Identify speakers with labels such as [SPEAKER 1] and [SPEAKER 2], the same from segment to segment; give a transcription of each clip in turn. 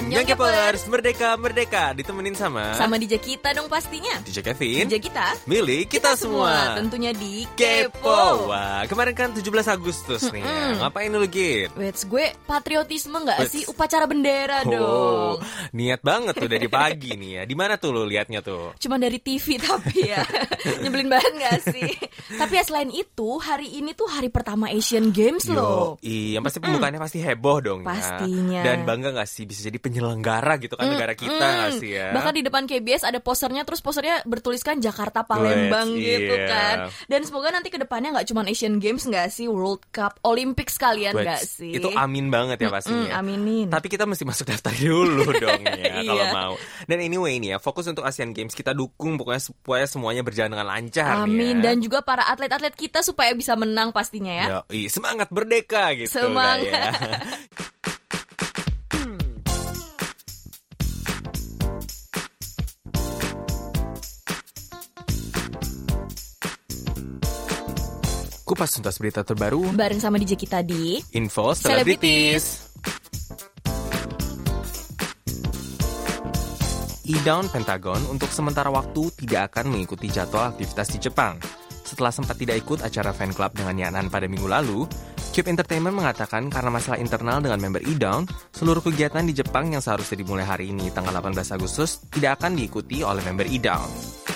[SPEAKER 1] Annyeong Kepers, Merdeka Merdeka ditemenin sama
[SPEAKER 2] Sama DJ kita dong pastinya
[SPEAKER 1] DJ Kevin
[SPEAKER 2] DJ kita
[SPEAKER 1] Milik kita, semua.
[SPEAKER 2] Tentunya di
[SPEAKER 1] Kepo. Wah, kemarin kan 17 Agustus nih. ya. Ngapain lu Git?
[SPEAKER 2] Wait, gue patriotisme nggak
[SPEAKER 1] Wait.
[SPEAKER 2] sih? Upacara bendera
[SPEAKER 1] Oh,
[SPEAKER 2] dong
[SPEAKER 1] niat banget tuh dari pagi nih ya. Di mana tuh lu liatnya tuh?
[SPEAKER 2] Cuma dari TV tapi ya Nyebelin banget gak sih? tapi ya selain itu Hari ini tuh hari pertama Asian Games loh
[SPEAKER 1] Iya, yang pasti pembukaannya pasti heboh dong ya.
[SPEAKER 2] Pastinya.
[SPEAKER 1] Dan bangga gak sih bisa jadi penyelenggara gitu kan negara kita gak
[SPEAKER 2] Hmm,
[SPEAKER 1] sih ya?
[SPEAKER 2] Bahkan di depan KBS ada posternya Terus posternya bertuliskan Jakarta Palembang
[SPEAKER 1] Wait,
[SPEAKER 2] gitu
[SPEAKER 1] iya.
[SPEAKER 2] kan Dan semoga nanti ke depannya nggak cuma Asian Games gak sih World Cup, Olympic sekalian
[SPEAKER 1] Wait,
[SPEAKER 2] gak sih
[SPEAKER 1] Itu amin banget ya pastinya.
[SPEAKER 2] Mm, aminin
[SPEAKER 1] Tapi kita mesti masuk daftar dulu dong ya kalau
[SPEAKER 2] Iya.
[SPEAKER 1] mau. Dan anyway ini ya, fokus untuk Asian Games kita dukung pokoknya supaya semuanya berjalan dengan lancar
[SPEAKER 2] Amin
[SPEAKER 1] ya.
[SPEAKER 2] dan juga para atlet-atlet kita supaya bisa menang pastinya ya.
[SPEAKER 1] Yoi, semangat merdeka gitu
[SPEAKER 2] Semangat.
[SPEAKER 1] Kak, ya. Kupas tuntas berita terbaru
[SPEAKER 2] Bareng sama DJ kita di
[SPEAKER 1] Info
[SPEAKER 2] Selebritis.
[SPEAKER 1] E-Down Pentagon untuk sementara waktu tidak akan mengikuti jadwal aktivitas di Jepang. Setelah sempat tidak ikut acara fan club dengan Yanan pada minggu lalu, Cube Entertainment mengatakan karena masalah internal dengan member E-Down, seluruh kegiatan di Jepang yang seharusnya dimulai hari ini tanggal 18 Agustus tidak akan diikuti oleh member E-Down.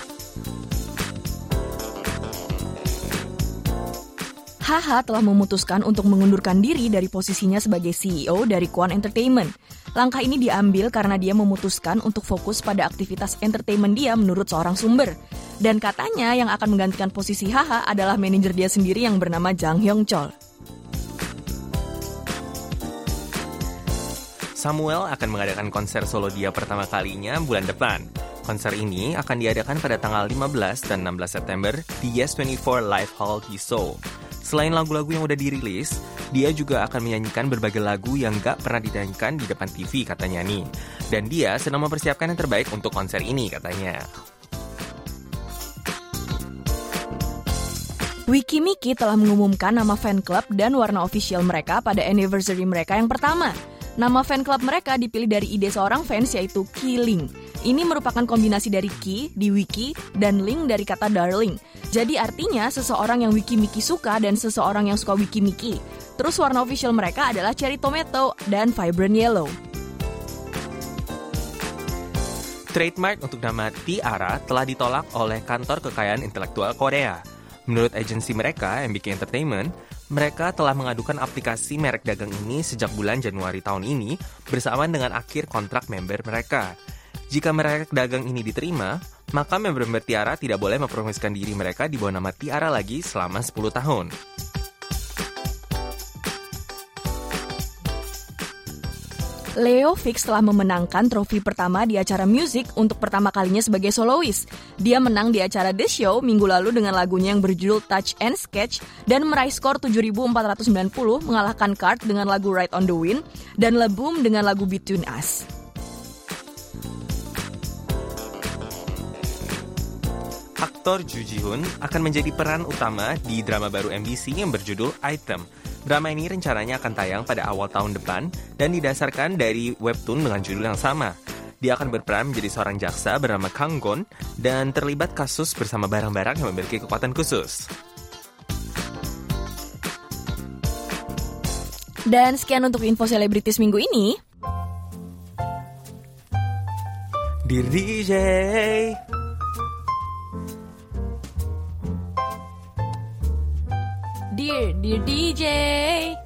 [SPEAKER 2] Haha telah memutuskan untuk mengundurkan diri dari posisinya sebagai CEO dari Kwan Entertainment. Langkah ini diambil karena dia memutuskan untuk fokus pada aktivitas entertainment dia menurut seorang sumber. Dan katanya yang akan menggantikan posisi Haha adalah manajer dia sendiri yang bernama Jang Hyung Chol.
[SPEAKER 1] Samuel akan mengadakan konser solo dia pertama kalinya bulan depan. Konser ini akan diadakan pada tanggal 15 dan 16 September di Yes24 Live Hall di Seoul. Selain lagu-lagu yang udah dirilis, dia juga akan menyanyikan berbagai lagu yang gak pernah dinyanyikan di depan TV katanya nih. Dan dia sedang mempersiapkan yang terbaik untuk konser ini katanya.
[SPEAKER 2] Wikimiki telah mengumumkan nama fan club dan warna official mereka pada anniversary mereka yang pertama. Nama fan club mereka dipilih dari ide seorang fans yaitu Killing. Ini merupakan kombinasi dari Ki di wiki dan Ling dari kata darling. Jadi artinya seseorang yang Wikimiki suka dan seseorang yang suka Wikimiki. Terus warna official mereka adalah cherry tomato dan vibrant yellow.
[SPEAKER 1] Trademark untuk nama Tiara telah ditolak oleh kantor kekayaan intelektual Korea. Menurut agensi mereka, MBK Entertainment, mereka telah mengadukan aplikasi merek dagang ini sejak bulan Januari tahun ini bersamaan dengan akhir kontrak member mereka. Jika merek dagang ini diterima, maka member-member Tiara tidak boleh mempromosikan diri mereka di bawah nama Tiara lagi selama 10 tahun.
[SPEAKER 2] Leo Fix telah memenangkan trofi pertama di acara musik untuk pertama kalinya sebagai solois. Dia menang di acara The Show minggu lalu dengan lagunya yang berjudul Touch and Sketch dan meraih skor 7.490 mengalahkan Card dengan lagu Ride on the Wind dan Lebum dengan lagu Between Us.
[SPEAKER 1] Aktor Ju Ji Hoon akan menjadi peran utama di drama baru MBC yang berjudul Item. Drama ini rencananya akan tayang pada awal tahun depan dan didasarkan dari webtoon dengan judul yang sama. Dia akan berperan menjadi seorang jaksa bernama Kang Gon dan terlibat kasus bersama barang-barang yang memiliki kekuatan khusus.
[SPEAKER 2] Dan sekian untuk info selebritis minggu ini.
[SPEAKER 1] Dear DJ
[SPEAKER 2] Dear, dear DJ.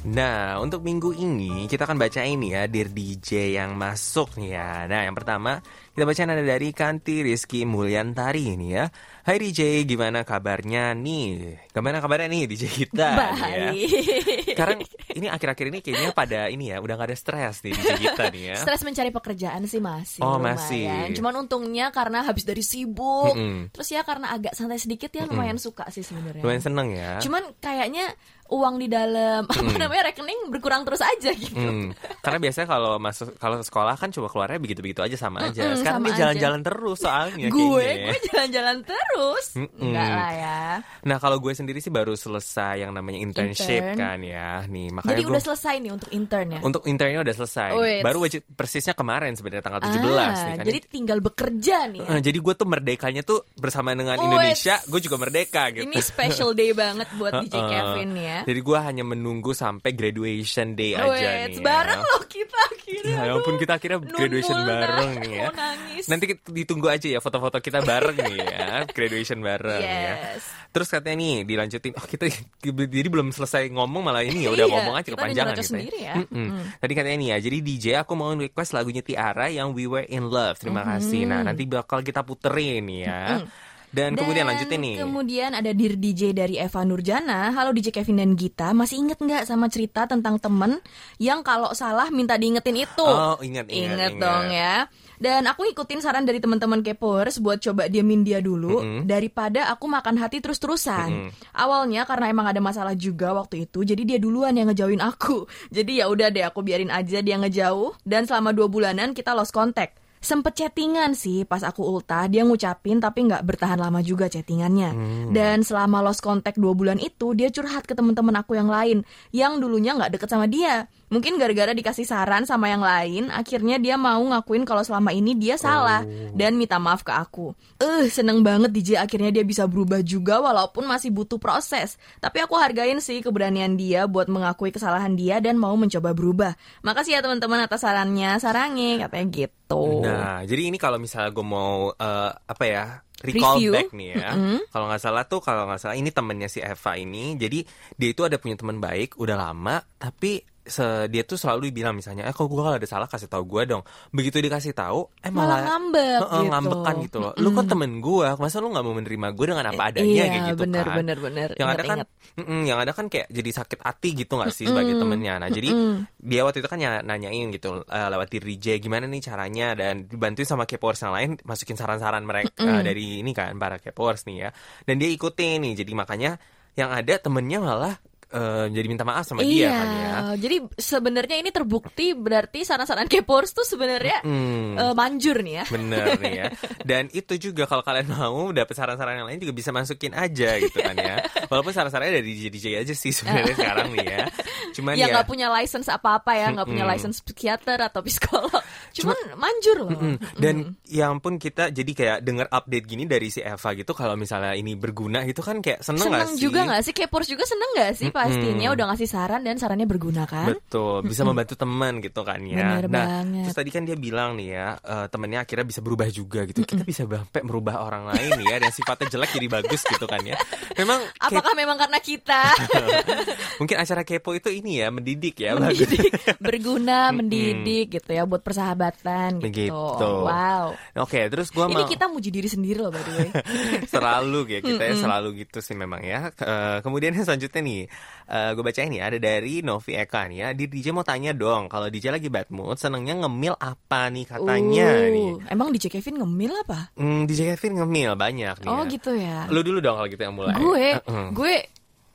[SPEAKER 1] Nah, untuk minggu ini kita akan baca ini ya Dear DJ yang masuk nih ya Nah, yang pertama kita baca ada dari Kanti Rizky Mulyantari ini ya Hai DJ, gimana kabarnya nih? Gimana kabarnya nih DJ kita? ya?
[SPEAKER 2] Baik.
[SPEAKER 1] Sekarang ini akhir-akhir ini kayaknya pada ini ya Udah gak ada stres nih DJ kita nih ya
[SPEAKER 2] Stres mencari pekerjaan sih masih
[SPEAKER 1] Oh,
[SPEAKER 2] lumayan.
[SPEAKER 1] masih.
[SPEAKER 2] Cuman untungnya karena habis dari sibuk
[SPEAKER 1] Mm-mm.
[SPEAKER 2] Terus ya karena agak santai sedikit ya lumayan suka sih sebenarnya
[SPEAKER 1] Lumayan seneng ya
[SPEAKER 2] Cuman kayaknya uang di dalam apa namanya rekening berkurang terus aja gitu
[SPEAKER 1] Hmm, karena biasanya kalau masuk kalau sekolah kan cuma keluarnya begitu-begitu aja sama aja sekarang
[SPEAKER 2] sama
[SPEAKER 1] dia
[SPEAKER 2] aja.
[SPEAKER 1] jalan-jalan terus soalnya
[SPEAKER 2] gue
[SPEAKER 1] kayaknya.
[SPEAKER 2] gue jalan-jalan terus
[SPEAKER 1] Mm-mm.
[SPEAKER 2] enggak lah ya
[SPEAKER 1] Nah kalau gue sendiri sih baru selesai yang namanya internship
[SPEAKER 2] Intern.
[SPEAKER 1] kan ya. Nih makanya
[SPEAKER 2] jadi
[SPEAKER 1] gue
[SPEAKER 2] udah selesai nih untuk intern ya
[SPEAKER 1] untuk internnya udah selesai.
[SPEAKER 2] Wait.
[SPEAKER 1] Baru wajib persisnya kemarin sebenarnya tanggal 17
[SPEAKER 2] Ah,
[SPEAKER 1] nih kan.
[SPEAKER 2] jadi tinggal bekerja nih ya.
[SPEAKER 1] Eh, jadi gue tuh merdekanya tuh bersama dengan
[SPEAKER 2] Wait.
[SPEAKER 1] Indonesia, gue juga merdeka gitu.
[SPEAKER 2] ini special day banget buat DJ. Kevin ya
[SPEAKER 1] Jadi gue hanya menunggu sampai graduation day aja
[SPEAKER 2] Wait,
[SPEAKER 1] nih.
[SPEAKER 2] bareng
[SPEAKER 1] ya.
[SPEAKER 2] loh kita akhirnya
[SPEAKER 1] Ya ampun kita akhirnya graduation bareng nih ya.
[SPEAKER 2] nangis.
[SPEAKER 1] Nanti kita ditunggu aja ya foto-foto kita bareng nih ya, graduation bareng ya.
[SPEAKER 2] Yes.
[SPEAKER 1] Terus katanya nih dilanjutin, oh kita jadi belum selesai ngomong malah ini ya udah
[SPEAKER 2] Iya,
[SPEAKER 1] ngomong aja kepanjangan gitu
[SPEAKER 2] sendiri ya.
[SPEAKER 1] Mm-mm. Tadi katanya nih ya, jadi DJ aku mau request lagunya Tiara yang We Were In Love. Terima kasih. Nah nanti bakal kita puterin ya. Dan, kemudian lanjutin nih.
[SPEAKER 2] Kemudian ada Dear DJ dari Eva Nurjana. Halo DJ Kevin dan Gita, masih inget nggak sama cerita tentang temen yang kalau salah minta diingetin itu?
[SPEAKER 1] Oh, ingat, ingat,
[SPEAKER 2] Ingat
[SPEAKER 1] ingat.
[SPEAKER 2] dong ya. Dan aku ngikutin saran dari teman-teman Kepers buat coba diemin dia dulu daripada aku makan hati terus-terusan. Awalnya karena emang ada masalah juga waktu itu, jadi dia duluan yang ngejauhin aku. Jadi ya udah deh aku biarin aja dia ngejauh dan selama dua bulanan kita lost contact. Sempet chattingan sih pas aku ultah Dia ngucapin tapi nggak bertahan lama juga chattingannya. Dan selama lost contact dua bulan itu Dia curhat ke teman-teman aku yang lain Yang dulunya nggak deket sama dia Mungkin gara-gara dikasih saran sama yang lain Akhirnya dia mau ngakuin kalau selama ini dia salah Dan minta maaf ke aku Eh seneng banget DJ akhirnya dia bisa berubah juga Walaupun masih butuh proses Tapi aku hargain sih keberanian dia Buat mengakui kesalahan dia Dan mau mencoba berubah Makasih ya teman-teman atas sarannya Sarange katanya gitu
[SPEAKER 1] Nah, jadi ini kalau misalnya gue mau eh, apa ya recall
[SPEAKER 2] Review.
[SPEAKER 1] back nih ya. Kalau nggak salah tuh kalau nggak salah ini temennya si Eva ini. Jadi dia itu ada punya teman baik udah lama, tapi se- dia tuh selalu bilang misalnya, eh kalau gue kalau ada salah kasih tahu gue dong. Begitu dikasih tahu, eh
[SPEAKER 2] Malah
[SPEAKER 1] malah,
[SPEAKER 2] ngambek gitu.
[SPEAKER 1] ngambekan gitu loh. Lu kan temen gue, masa lu nggak mau menerima gue dengan apa adanya
[SPEAKER 2] iya,
[SPEAKER 1] kayak gitu
[SPEAKER 2] bener,
[SPEAKER 1] kan?
[SPEAKER 2] bener, bener.
[SPEAKER 1] Yang ada kan,
[SPEAKER 2] ingat.
[SPEAKER 1] mm-mm, yang ada kan kayak jadi sakit hati gitu nggak sih sebagai temennya. Nah jadi dia waktu itu kan ny- nanyain gitu eh, lewat DJ gimana nih caranya dan dibantuin sama K-popers yang lain masukin saran-saran mereka eh, dari ini kan para K-popers nih ya. Dan dia ikutin nih. Jadi makanya yang ada temennya malah eh, jadi minta maaf sama dia
[SPEAKER 2] iya,
[SPEAKER 1] kan ya.
[SPEAKER 2] jadi sebenarnya ini terbukti berarti saran-saran Kepors tuh sebenarnya
[SPEAKER 1] Hmm.
[SPEAKER 2] eh, manjur nih ya.
[SPEAKER 1] Bener nih ya. Dan itu juga kalau kalian mau dapet saran-saran yang lain juga bisa masukin aja gitu kan ya. Walaupun saran-sarannya dari DJ DJ aja sih sebenarnya sekarang nih ya. Cuman
[SPEAKER 2] yang
[SPEAKER 1] ya.
[SPEAKER 2] nggak punya license apa-apa ya, nggak punya license psikiater atau psikolog. Cuman manjur loh.
[SPEAKER 1] Mm, Dan yang pun kita jadi kayak denger update gini dari si Eva gitu kalau misalnya ini berguna gitu kan kayak seneng,
[SPEAKER 2] Seneng
[SPEAKER 1] gak sih?
[SPEAKER 2] juga nggak sih Kepors juga seneng nggak sih pastinya udah ngasih saran dan sarannya berguna kan?
[SPEAKER 1] Betul, bisa membantu teman gitu kan ya.
[SPEAKER 2] Bener
[SPEAKER 1] nah,
[SPEAKER 2] banget.
[SPEAKER 1] terus tadi kan dia bilang nih ya, eh, temennya akhirnya bisa berubah juga gitu. Kita bisa sampai merubah orang lain ya, dan sifatnya jelek jadi bagus gitu kan ya. Memang
[SPEAKER 2] Apakah memang karena kita
[SPEAKER 1] mungkin acara kepo itu ini ya mendidik ya,
[SPEAKER 2] mendidik, berguna, mendidik gitu ya buat persahabatan gitu.
[SPEAKER 1] Begitu.
[SPEAKER 2] Wow.
[SPEAKER 1] Oke, terus gua
[SPEAKER 2] Ini
[SPEAKER 1] mau
[SPEAKER 2] kita muji diri sendiri loh by the way.
[SPEAKER 1] selalu ya kita ya selalu gitu sih memang ya. Eh, kemudian yang selanjutnya nih, gue bacain nih ada dari Novi Eka nih ya. Di DJ mau tanya dong, kalau DJ lagi bad mood, senengnya ngemil apa nih katanya
[SPEAKER 2] Uh,
[SPEAKER 1] nih?
[SPEAKER 2] Emang DJ Kevin ngemil apa?
[SPEAKER 1] Hmm, DJ Kevin ngemil banyak nih.
[SPEAKER 2] Oh
[SPEAKER 1] ya.
[SPEAKER 2] gitu ya.
[SPEAKER 1] Lu dulu dong kalau gitu yang mulai.
[SPEAKER 2] gue
[SPEAKER 1] Heeh.
[SPEAKER 2] gue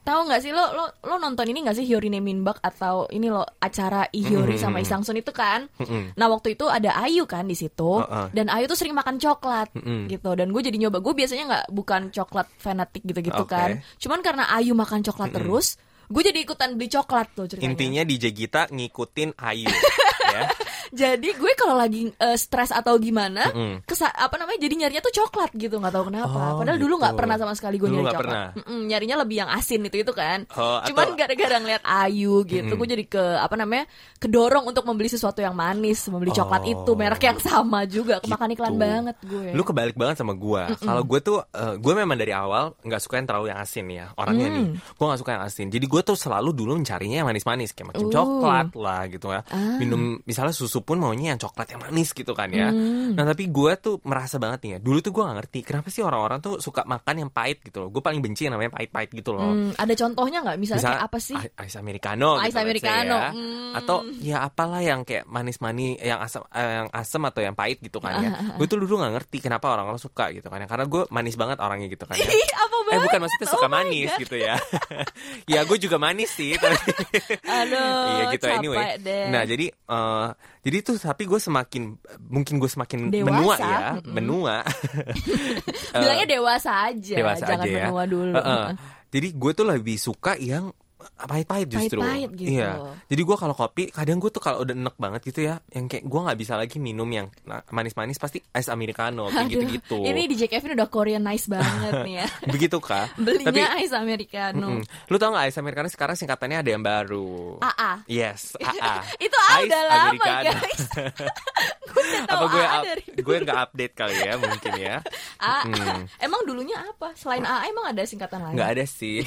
[SPEAKER 2] tahu nggak sih lo lo lo nonton ini nggak sih Hyori Minbak atau ini lo acara Ihyori sama Isangsun itu kan
[SPEAKER 1] Mm-mm.
[SPEAKER 2] nah waktu itu ada Ayu kan di situ
[SPEAKER 1] Heeh.
[SPEAKER 2] dan Ayu tuh sering makan coklat
[SPEAKER 1] Mm-mm.
[SPEAKER 2] gitu dan gue jadi nyoba gue biasanya nggak bukan coklat fanatik gitu-gitu
[SPEAKER 1] Oke.
[SPEAKER 2] kan cuman karena Ayu makan coklat terus gue jadi ikutan beli coklat tuh ceritanya
[SPEAKER 1] Intinya DJ Gita ngikutin Ayu ya.
[SPEAKER 2] jadi gue kalau lagi eh, stres atau gimana
[SPEAKER 1] Mm-mm.
[SPEAKER 2] kesa apa namanya jadi nyarinya tuh coklat gitu nggak tahu kenapa
[SPEAKER 1] Oh,
[SPEAKER 2] padahal dulu nggak
[SPEAKER 1] gitu.
[SPEAKER 2] pernah sama sekali gue
[SPEAKER 1] Dulu
[SPEAKER 2] nyari coklat
[SPEAKER 1] pernah?
[SPEAKER 2] Mm-mm, nyarinya lebih yang asin itu itu kan
[SPEAKER 1] Oh,
[SPEAKER 2] cuman
[SPEAKER 1] atau-
[SPEAKER 2] gara-gara ngeliat Ayu gitu gue jadi ke apa namanya kedorong untuk membeli sesuatu yang manis membeli coklat
[SPEAKER 1] Oh.
[SPEAKER 2] itu merek yang sama juga kemakan iklan
[SPEAKER 1] Gitu.
[SPEAKER 2] banget gue
[SPEAKER 1] Lu kebalik banget sama gua. Kalau gue tuh, eh, gue memang dari awal nggak suka yang terlalu yang asin ya orangnya nih. Gue nggak suka yang asin. Jadi gue tuh selalu dulu mencarinya yang manis-manis kayak macam
[SPEAKER 2] Uh.
[SPEAKER 1] coklat lah gitu ya.
[SPEAKER 2] Ah.
[SPEAKER 1] Minum misalnya susu pun maunya yang coklat yang manis gitu kan ya. Nah tapi gue tuh merasa banget nih ya. Dulu tuh gue nggak ngerti kenapa sih orang-orang tuh suka makan yang pahit gitu loh. Gue paling benci yang namanya pahit-pahit gitu loh.
[SPEAKER 2] Hmm, ada contohnya nggak misalnya
[SPEAKER 1] Misalnya
[SPEAKER 2] kayak apa sih
[SPEAKER 1] Ice americano
[SPEAKER 2] Ice
[SPEAKER 1] gitu,
[SPEAKER 2] americano,
[SPEAKER 1] ya.
[SPEAKER 2] hmm.
[SPEAKER 1] Atau ya apalah yang kayak manis-manis yang asam eh, yang asam atau yang pahit gitu kan ya. Gue tuh dulu nggak ngerti kenapa orang-orang suka gitu kan ya. Karena gue manis banget orangnya gitu kan ya.
[SPEAKER 2] Apa
[SPEAKER 1] Eh
[SPEAKER 2] banget
[SPEAKER 1] bukan maksudnya suka
[SPEAKER 2] Oh
[SPEAKER 1] manis
[SPEAKER 2] God.
[SPEAKER 1] gitu ya. ya gue juga manis sih. tapi-
[SPEAKER 2] Aduh,
[SPEAKER 1] iya gitu
[SPEAKER 2] capek
[SPEAKER 1] anyway.
[SPEAKER 2] deh.
[SPEAKER 1] Nah jadi eh, Uh, jadi tuh tapi gue semakin mungkin gue semakin
[SPEAKER 2] Dewasa.
[SPEAKER 1] menua ya,
[SPEAKER 2] Mm-mm.
[SPEAKER 1] menua.
[SPEAKER 2] Bilangnya dewasa aja,
[SPEAKER 1] dewasa
[SPEAKER 2] jangan
[SPEAKER 1] aja ya.
[SPEAKER 2] menua dulu.
[SPEAKER 1] Uh-uh. Jadi gue tuh lebih suka yang pahit-pahit justru.
[SPEAKER 2] Pahit-pahit gitu.
[SPEAKER 1] Iya. Jadi gue kalau kopi kadang gue tuh kalau udah enek banget gitu ya, yang kayak gue nggak bisa lagi minum yang manis-manis pasti es americano kayak gitu-gitu.
[SPEAKER 2] Ini di Jack Kevin udah Korean nice banget nih ya.
[SPEAKER 1] Begitu kah?
[SPEAKER 2] Belinya
[SPEAKER 1] Tapi
[SPEAKER 2] ice americano.
[SPEAKER 1] mm-mm. lu tau nggak es americano sekarang singkatannya ada yang baru?
[SPEAKER 2] AA.
[SPEAKER 1] Yes, AA.
[SPEAKER 2] Itu A udah lama
[SPEAKER 1] Americano.
[SPEAKER 2] guys.
[SPEAKER 1] Apa gue up- gue nggak update kali ya mungkin ya?
[SPEAKER 2] A.
[SPEAKER 1] Mm.
[SPEAKER 2] Emang dulunya apa? Selain AA emang ada singkatan lain?
[SPEAKER 1] Nggak ada sih.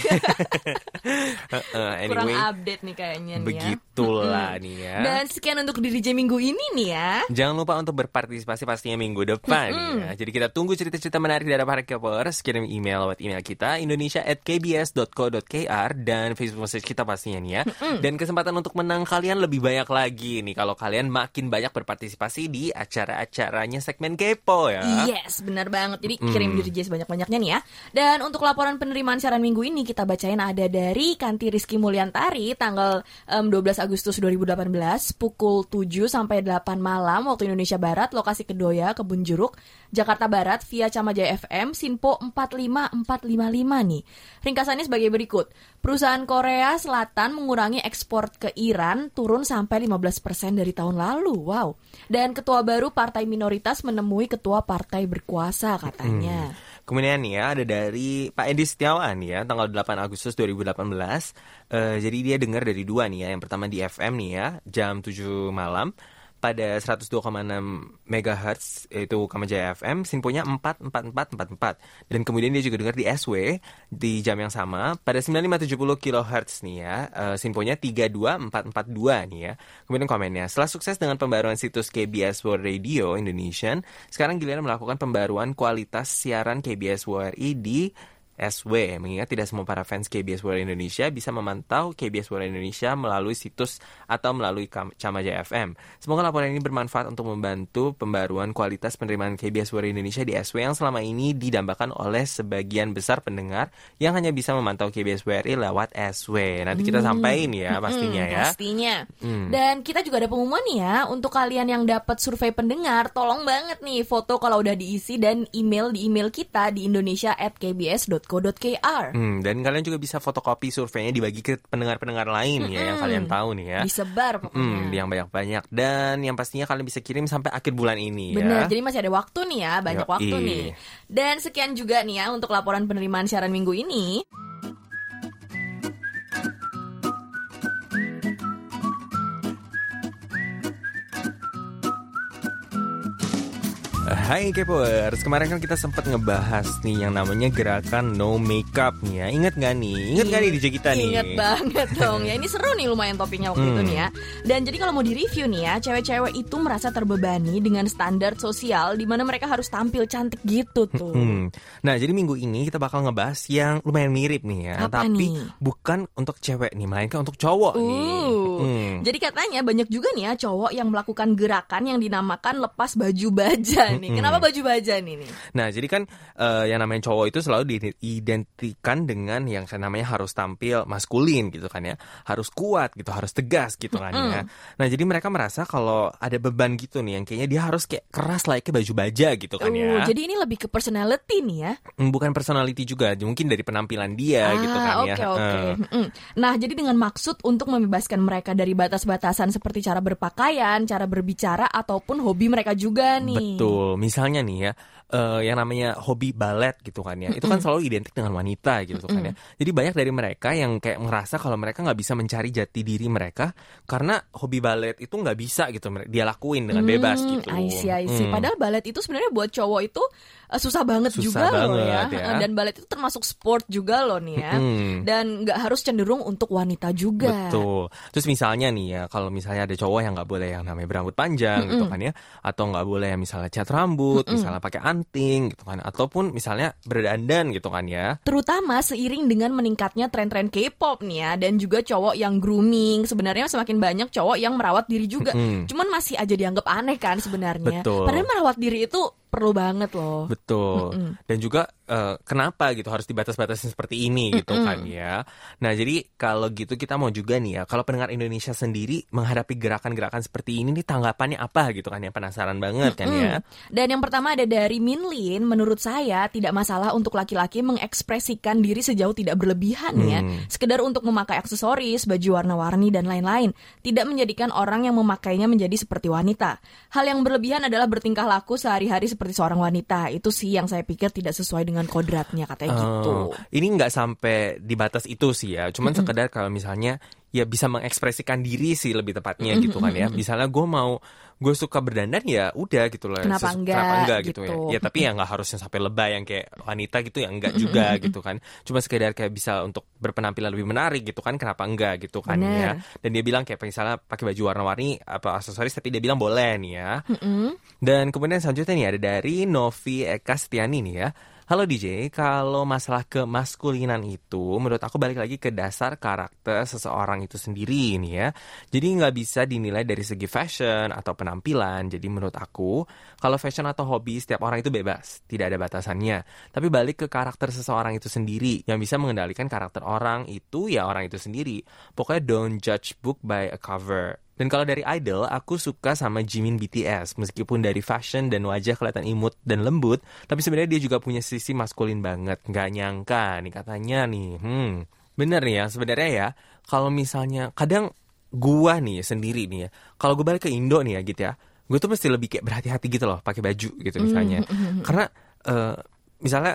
[SPEAKER 1] Uh,
[SPEAKER 2] Kurang
[SPEAKER 1] anyway,
[SPEAKER 2] update nih kayaknya nih ya.
[SPEAKER 1] begitulah nih ya.
[SPEAKER 2] Dan sekian untuk diri J minggu ini nih ya.
[SPEAKER 1] Jangan lupa untuk berpartisipasi pastinya minggu depan ya. Jadi kita tunggu cerita-cerita menarik dari para Kpopers. Kirim email lewat email kita indonesia@kbs.co.kr dan Facebook message kita pastinya nih ya. Dan kesempatan untuk menang kalian lebih banyak lagi nih kalau kalian makin banyak berpartisipasi di acara-acaranya segmen Kepo ya.
[SPEAKER 2] Yes, benar banget. Jadi kirim diri J sebanyak-banyaknya nih ya. Dan untuk laporan penerimaan siaran minggu ini kita bacain ada dari Kanti Rizky Mulyantari tanggal em, 12 Agustus 2018 pukul 7 sampai 8 malam waktu Indonesia Barat, lokasi Kedoya, Kebun Jeruk, Jakarta Barat via Camajaya FM Sinpo 45455 nih. Ringkasannya sebagai berikut. Perusahaan Korea Selatan mengurangi ekspor ke Iran turun sampai 15% dari tahun lalu. Wow. Dan ketua baru partai minoritas menemui ketua partai berkuasa katanya.
[SPEAKER 1] Kemudian ya ada dari Pak Edi Setiawan ya tanggal 8 Agustus 2018. Eh, jadi dia dengar dari dua nih ya. Yang pertama di FM nih ya jam 7 malam pada 102,6 MHz itu Kamajaya FM simponya 44444 dan kemudian dia juga dengar di SW di jam yang sama. Pada 9570 kHz nih ya eh, simponya 32442 nih ya. Kemudian komennya setelah sukses dengan pembaruan situs KBS World Radio Indonesian sekarang giliran melakukan pembaruan kualitas siaran KBS WRI di SW mengingat tidak semua para fans KBS World Indonesia bisa memantau KBS World Indonesia melalui situs atau melalui Camajaya FM. Semoga laporan ini bermanfaat untuk membantu pembaruan kualitas penerimaan KBS World Indonesia di SW yang selama ini didambakan oleh sebagian besar pendengar yang hanya bisa memantau KBS WRI lewat SW. Nanti kita sampaikan ya pastinya
[SPEAKER 2] Hmm,
[SPEAKER 1] ya.
[SPEAKER 2] Pastinya. Dan kita juga ada pengumuman nih ya untuk kalian yang dapat survei pendengar, tolong banget nih foto kalau udah diisi dan email di email kita di indonesia@kbs.co.kr.
[SPEAKER 1] Hmm, dan kalian juga bisa fotokopi surveinya dibagi ke pendengar-pendengar lain ya yang kalian tahu nih ya.
[SPEAKER 2] Disebar pokoknya.
[SPEAKER 1] Hmm, yang banyak-banyak dan yang pastinya kalian bisa kirim sampai akhir bulan ini
[SPEAKER 2] Bener,
[SPEAKER 1] ya.
[SPEAKER 2] jadi masih ada waktu nih ya, banyak
[SPEAKER 1] Yoi.
[SPEAKER 2] waktu nih. Dan sekian juga nih ya untuk laporan penerimaan siaran minggu ini.
[SPEAKER 1] Hai Kepoers, kemarin kan kita sempat ngebahas nih yang namanya gerakan no makeup nih ya. Ingat gak nih? Ingat gak nih DJ kita nih?
[SPEAKER 2] Ingat banget dong ya. Ini seru nih lumayan topiknya waktu itu
[SPEAKER 1] Hmm.
[SPEAKER 2] nih ya. Dan jadi kalau mau di-review nih ya, cewek-cewek itu merasa terbebani dengan standar sosial di mana mereka harus tampil cantik gitu tuh.
[SPEAKER 1] Hmm. Nah, jadi minggu ini kita bakal ngebahas yang lumayan mirip nih ya,
[SPEAKER 2] Apa
[SPEAKER 1] tapi
[SPEAKER 2] nih?
[SPEAKER 1] bukan untuk cewek nih, melainkan untuk cowok nih.
[SPEAKER 2] Uh,
[SPEAKER 1] Hmm.
[SPEAKER 2] Jadi katanya banyak juga nih ya cowok yang melakukan gerakan yang dinamakan lepas baju baja nih. Kenapa baju baja nih nih?
[SPEAKER 1] Nah, jadi kan eh, yang namanya cowok itu selalu diidentikan dengan yang namanya harus tampil maskulin gitu kan ya. Harus kuat gitu, harus tegas gitu kan ya. Nah, jadi mereka merasa kalau ada beban gitu nih yang kayaknya dia harus kayak keras layaknya baju baja gitu kan
[SPEAKER 2] Uh,
[SPEAKER 1] ya.
[SPEAKER 2] jadi ini lebih ke personality nih ya.
[SPEAKER 1] Hmm, Bukan personality juga, mungkin dari penampilan dia gitu kan
[SPEAKER 2] Ah,
[SPEAKER 1] ya.
[SPEAKER 2] Oke oke.
[SPEAKER 1] Eh,
[SPEAKER 2] Mm-mm. Nah jadi dengan maksud untuk membebaskan mereka dari batas-batasan seperti cara berpakaian, cara berbicara ataupun hobi mereka juga nih.
[SPEAKER 1] Betul. Misalnya nih ya, eh, yang namanya hobi balet gitu kan ya. Itu kan selalu identik dengan wanita gitu kan ya. Jadi banyak dari mereka yang kayak ngerasa kalau mereka nggak bisa mencari jati diri mereka karena hobi balet itu nggak bisa gitu dia lakuin dengan bebas
[SPEAKER 2] Hmm,
[SPEAKER 1] gitu.
[SPEAKER 2] I see, I see.
[SPEAKER 1] Hmm.
[SPEAKER 2] Padahal balet itu sebenarnya buat cowok itu eh, susah banget
[SPEAKER 1] Susah
[SPEAKER 2] juga loh ya.
[SPEAKER 1] banget ya.
[SPEAKER 2] Eh, Dan balet itu termasuk sport juga loh nih ya. Dan nggak harus cenderung untuk wanita juga.
[SPEAKER 1] Betul. Terus misalnya nih ya, kalau misalnya ada cowok yang nggak boleh yang namanya berambut panjang gitu kan ya, atau nggak boleh yang misalnya cat rambut, misalnya pakai anting gitu kan, ataupun misalnya berdandan gitu kan ya.
[SPEAKER 2] Terutama seiring dengan meningkatnya tren-tren K-pop nih ya dan juga cowok yang grooming. Sebenarnya semakin banyak cowok yang merawat diri juga. Cuman masih aja dianggap aneh kan sebenarnya.
[SPEAKER 1] Betul.
[SPEAKER 2] Padahal merawat diri itu perlu banget loh.
[SPEAKER 1] Betul.
[SPEAKER 2] Mm-mm.
[SPEAKER 1] Dan juga eh, kenapa gitu harus dibatas-batasin seperti ini gitu
[SPEAKER 2] Mm-mm.
[SPEAKER 1] kan ya. Nah, jadi kalau gitu kita mau juga nih ya, kalau pendengar Indonesia sendiri menghadapi gerakan-gerakan seperti ini nih tanggapannya apa gitu kan ya penasaran banget kan ya.
[SPEAKER 2] Mm-mm. Dan yang pertama ada dari Minlin, menurut saya tidak masalah untuk laki-laki mengekspresikan diri sejauh tidak berlebihan ya.
[SPEAKER 1] Hmm.
[SPEAKER 2] Sekedar untuk memakai aksesoris, baju warna-warni dan lain-lain, tidak menjadikan orang yang memakainya menjadi seperti wanita. Hal yang berlebihan adalah bertingkah laku sehari-hari seperti seorang wanita. Itu sih yang saya pikir tidak sesuai dengan kodratnya katanya gitu.
[SPEAKER 1] Oh, ini nggak sampai di batas itu sih ya. Cuman sekedar kalau misalnya ya bisa mengekspresikan diri sih lebih tepatnya gitu kan ya. Misalnya gue mau gue suka berdandan ya udah gitu loh.
[SPEAKER 2] Kenapa
[SPEAKER 1] Sesu-
[SPEAKER 2] enggak,
[SPEAKER 1] Kenapa enggak gitu,
[SPEAKER 2] gitu.
[SPEAKER 1] ya. Ya tapi ya nggak harusnya sampai lebay yang kayak wanita gitu ya enggak juga gitu kan. Cuma sekedar kayak bisa untuk berpenampilan lebih menarik gitu kan. Kenapa enggak gitu kan ya.
[SPEAKER 2] Bener.
[SPEAKER 1] Dan dia bilang kayak misalnya pakai baju warna-warni apa aksesoris tapi dia bilang boleh nih ya.
[SPEAKER 2] Mm-mm.
[SPEAKER 1] Dan kemudian selanjutnya nih ada dari Novi Eka Setiani nih ya. Halo DJ, kalau masalah kemaskulinan itu menurut aku balik lagi ke dasar karakter seseorang itu sendiri nih ya. Jadi nggak bisa dinilai dari segi fashion atau penampilan. Jadi menurut aku, kalau fashion atau hobi setiap orang itu bebas, tidak ada batasannya. Tapi balik ke karakter seseorang itu sendiri yang bisa mengendalikan karakter orang itu ya orang itu sendiri. Pokoknya don't judge book by a cover. Dan kalau dari idol, aku suka sama Jimin BTS. Meskipun dari fashion dan wajah kelihatan imut dan lembut, tapi sebenarnya dia juga punya sisi maskulin banget. Nggak nyangka nih katanya nih. Hmm, bener nih ya. Sebenarnya ya, kalau misalnya kadang gua nih sendiri nih ya, kalau gue balik ke Indo nih ya gitu ya, gue tuh mesti lebih kayak berhati-hati gitu loh pakai baju gitu misalnya. Karena eh, misalnya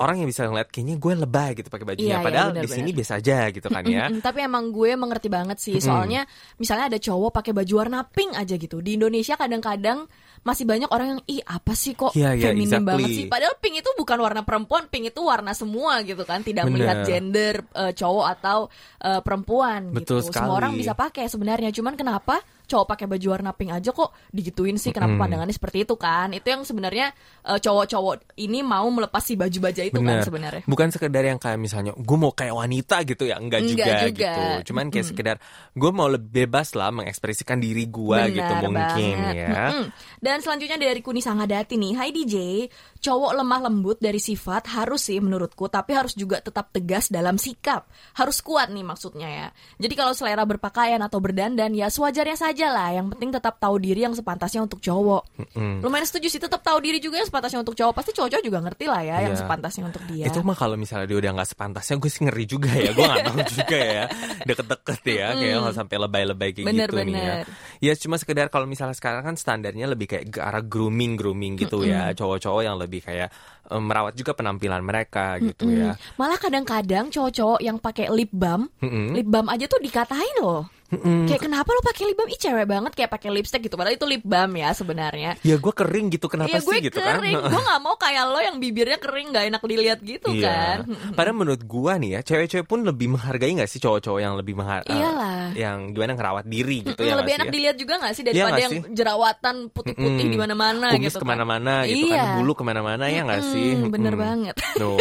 [SPEAKER 1] orang yang bisa ngeliat kayaknya gue lebay gitu pakai bajunya,
[SPEAKER 2] Iya, iya,
[SPEAKER 1] padahal
[SPEAKER 2] bener,
[SPEAKER 1] di sini biasa aja gitu kan ya.
[SPEAKER 2] Tapi emang gue mengerti banget sih. Soalnya misalnya ada cowok pakai baju warna pink aja gitu. Di Indonesia kadang-kadang masih banyak orang yang ih apa sih kok
[SPEAKER 1] Iya, iya,
[SPEAKER 2] feminim
[SPEAKER 1] exactly.
[SPEAKER 2] banget sih? Padahal pink itu bukan warna perempuan pink itu warna semua gitu kan. Tidak
[SPEAKER 1] Bener.
[SPEAKER 2] melihat gender eh, cowok atau eh, perempuan
[SPEAKER 1] Betul
[SPEAKER 2] gitu.
[SPEAKER 1] Sekali.
[SPEAKER 2] semua orang bisa pakai sebenarnya. Cuman kenapa cowok pakai baju warna pink aja kok digituin sih kenapa pandangannya seperti itu kan itu yang sebenarnya eh, cowok-cowok ini mau melepas si baju baja itu kan
[SPEAKER 1] Bener.
[SPEAKER 2] sebenarnya
[SPEAKER 1] Bukan sekedar yang kayak misalnya gue mau kayak wanita gitu ya, enggak,
[SPEAKER 2] Enggak
[SPEAKER 1] juga,
[SPEAKER 2] juga.
[SPEAKER 1] gitu. Cuman kayak sekedar gue mau lebih bebas lah mengekspresikan diri gue gitu mungkin
[SPEAKER 2] banget.
[SPEAKER 1] ya.
[SPEAKER 2] Mm-mm. Dan selanjutnya dari Kuni Sangadati nih, Hai DJ, cowok lemah lembut dari sifat harus sih menurutku, tapi harus juga tetap tegas dalam sikap. Harus kuat nih maksudnya ya. Jadi kalau selera berpakaian atau berdandan ya sewajarnya saja lah. Yang penting tetap tahu diri yang sepantasnya untuk cowok.
[SPEAKER 1] Mm.
[SPEAKER 2] Lumayan setuju sih, tetap tahu diri juga yang sepantasnya untuk cowok. Pasti cowok-cowok juga ngerti lah ya yang
[SPEAKER 1] Iya.
[SPEAKER 2] sepantasnya untuk dia.
[SPEAKER 1] Itu mah kalau misalnya dia udah nggak sepantasnya gue sih ngeri juga ya. Gue nggak mau juga ya deket-deket ya. Kayak nggak sampai lebay-lebay kayak
[SPEAKER 2] Bener,
[SPEAKER 1] gitu nih ya.
[SPEAKER 2] bener.
[SPEAKER 1] Ya cuma sekedar kalau misalnya sekarang kan standarnya lebih kayak ke arah grooming grooming gitu ya. Cowok-cowok yang lebih kayak eh, merawat juga penampilan mereka gitu ya.
[SPEAKER 2] Mm. Malah kadang-kadang cowok-cowok yang pakai lip balm,
[SPEAKER 1] Mm-mm.
[SPEAKER 2] lip balm aja tuh dikatain loh.
[SPEAKER 1] Mm-mm.
[SPEAKER 2] Kayak kenapa lo pakai lip balm? Ih cewek banget kayak pakai lipstick gitu. Padahal itu lip balm ya sebenarnya.
[SPEAKER 1] Ya gue kering gitu kenapa
[SPEAKER 2] Iya gue
[SPEAKER 1] sih gitu kan?
[SPEAKER 2] kering. gue nggak mau kayak lo yang bibirnya kering nggak enak dilihat gitu kan.
[SPEAKER 1] Iya. Padahal menurut gua nih ya, cewek-cewek pun lebih menghargai nggak sih cowok-cowok yang lebih menghargai
[SPEAKER 2] Iyalah.
[SPEAKER 1] yang gimana ngerawat diri gitu
[SPEAKER 2] Mm,
[SPEAKER 1] ya
[SPEAKER 2] lebih enak
[SPEAKER 1] ya?
[SPEAKER 2] dilihat juga gak sih
[SPEAKER 1] Iya
[SPEAKER 2] daripada
[SPEAKER 1] nggak
[SPEAKER 2] yang
[SPEAKER 1] sih?
[SPEAKER 2] jerawatan putih-putih
[SPEAKER 1] Mm-mm.
[SPEAKER 2] di mana-mana
[SPEAKER 1] Kumis
[SPEAKER 2] gitu kan.
[SPEAKER 1] ke mana-mana gitu
[SPEAKER 2] Iya.
[SPEAKER 1] kan, bulu ke mana-mana ya nggak sih?
[SPEAKER 2] Mm, bener
[SPEAKER 1] Mm-mm.
[SPEAKER 2] banget.
[SPEAKER 1] Tuh.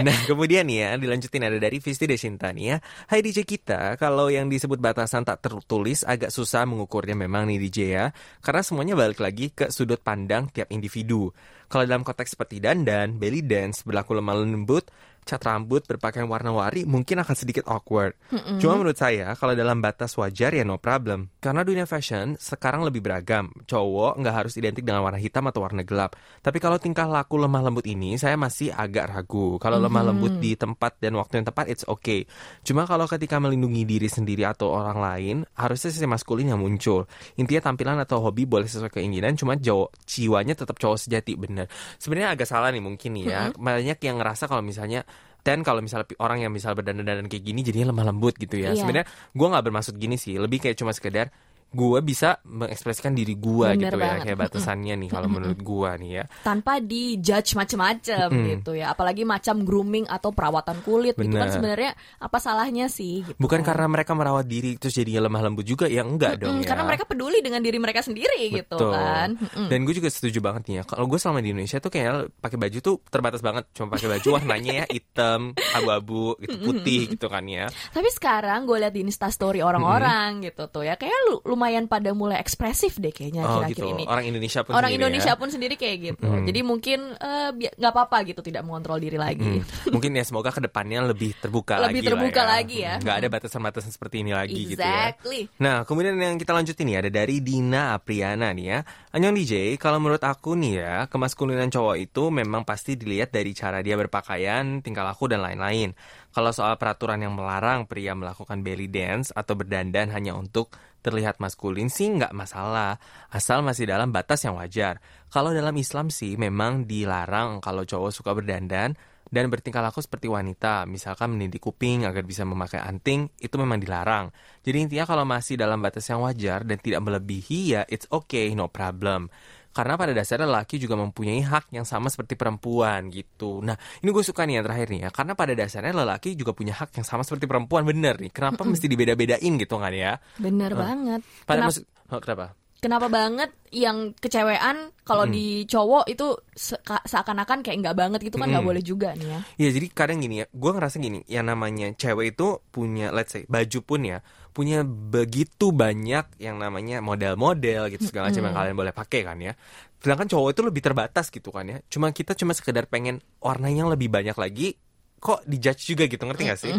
[SPEAKER 1] Nah kemudian nih ya dilanjutin ada dari Visti Desinta nih ya Hai DJ kita Kalau yang disebut batasan tak tertulis agak susah mengukurnya memang nih DJ ya. Karena semuanya balik lagi ke sudut pandang tiap individu. Kalau dalam konteks seperti dandan, belly dance, berlaku lemah lembut cat rambut, berpakaian warna-warni mungkin akan sedikit awkward. Cuma menurut saya kalau dalam batas wajar ya no problem. Karena dunia fashion sekarang lebih beragam. Cowok nggak harus identik dengan warna hitam atau warna gelap. Tapi kalau tingkah laku lemah lembut ini saya masih agak ragu. Kalau lemah lembut di tempat dan waktu yang tepat it's okay. Cuma kalau ketika melindungi diri sendiri atau orang lain harusnya sisi maskulin yang muncul. Intinya tampilan atau hobi boleh sesuai keinginan cuma cowok jiwanya tetap cowok sejati bener. Sebenarnya agak salah nih mungkin nih ya. Banyak yang ngerasa kalau misalnya dan kalau misalnya orang yang misal berdandan-dandan kayak gini jadinya lemah lembut gitu ya.
[SPEAKER 2] Iya.
[SPEAKER 1] Sebenarnya gue nggak bermaksud gini sih, lebih kayak cuma sekedar gue bisa mengekspresikan diri gue gitu ya,
[SPEAKER 2] banget.
[SPEAKER 1] kayak batasannya nih kalau menurut gue nih ya.
[SPEAKER 2] tanpa dijudge macem-macem gitu ya apalagi macam grooming atau perawatan kulit gitu kan
[SPEAKER 1] Bener.
[SPEAKER 2] sebenarnya apa salahnya sih gitu
[SPEAKER 1] Bukan
[SPEAKER 2] kan.
[SPEAKER 1] karena mereka merawat diri terus jadinya lemah lembut juga, ya enggak dong ya.
[SPEAKER 2] karena mereka peduli dengan diri mereka sendiri gitu
[SPEAKER 1] Betul.
[SPEAKER 2] kan Mm-mm.
[SPEAKER 1] Dan gue juga setuju banget nih ya. Kalau gue selama di Indonesia tuh kayak pakai baju tuh terbatas banget. Cuma pakai baju warnanya ya hitam, abu-abu, gitu putih gitu kan ya.
[SPEAKER 2] tapi sekarang gue lihat di instastory orang-orang gitu tuh ya kayak lu- lumayan pada mulai ekspresif deh kayaknya
[SPEAKER 1] Oh
[SPEAKER 2] akhir-akhir
[SPEAKER 1] gitu.
[SPEAKER 2] ini.
[SPEAKER 1] Orang Indonesia pun
[SPEAKER 2] Orang
[SPEAKER 1] sendiri
[SPEAKER 2] Indonesia
[SPEAKER 1] ya.
[SPEAKER 2] pun sendiri kayak gitu.
[SPEAKER 1] Mm.
[SPEAKER 2] Jadi mungkin eh, nggak apa-apa gitu tidak mengontrol diri lagi.
[SPEAKER 1] Hmm. Mungkin ya semoga ke depannya lebih terbuka
[SPEAKER 2] Lebih
[SPEAKER 1] lagi
[SPEAKER 2] terbuka
[SPEAKER 1] lah ya.
[SPEAKER 2] lagi ya.
[SPEAKER 1] Hmm, Nggak ada batasan-batasan seperti ini lagi gitu ya.
[SPEAKER 2] Exactly.
[SPEAKER 1] Nah, kemudian yang kita lanjutin nih ada dari Dina Apriana nih ya. Anyong DJ, kalau menurut aku nih ya, kemaskulinan cowok itu memang pasti dilihat dari cara dia berpakaian, tingkah laku dan lain-lain. Kalau soal peraturan yang melarang pria melakukan belly dance atau berdandan hanya untuk terlihat maskulin sih nggak masalah, asal masih dalam batas yang wajar. Kalau dalam Islam sih memang dilarang kalau cowok suka berdandan dan bertingkah laku seperti wanita, misalkan menindik kuping agar bisa memakai anting, itu memang dilarang. Jadi intinya kalau masih dalam batas yang wajar dan tidak melebihi ya it's okay, no problem. Karena pada dasarnya lelaki juga mempunyai hak yang sama seperti perempuan gitu. Nah, ini gue suka nih yang terakhir nih ya. Karena pada dasarnya lelaki juga punya hak yang sama seperti perempuan, bener nih. Kenapa mesti dibeda-bedain gitu kan ya?
[SPEAKER 2] Bener banget.
[SPEAKER 1] Pada
[SPEAKER 2] Kenapa,
[SPEAKER 1] maksud, oh, kenapa?
[SPEAKER 2] Kenapa banget yang kecewean kalau di cowok itu seka- seakan-akan kayak nggak banget gitu kan nggak
[SPEAKER 1] Mm.
[SPEAKER 2] boleh juga nih ya.
[SPEAKER 1] Ya jadi kadang gini ya, gue ngerasa gini, yang namanya cewek itu punya, let's say, baju pun ya, punya begitu banyak yang namanya model-model gitu segala macam yang kalian boleh pakai kan ya. Sedangkan cowok itu lebih terbatas gitu kan ya. Cuma kita cuma sekedar pengen warna yang lebih banyak lagi, kok dijudge juga gitu ngerti gak sih?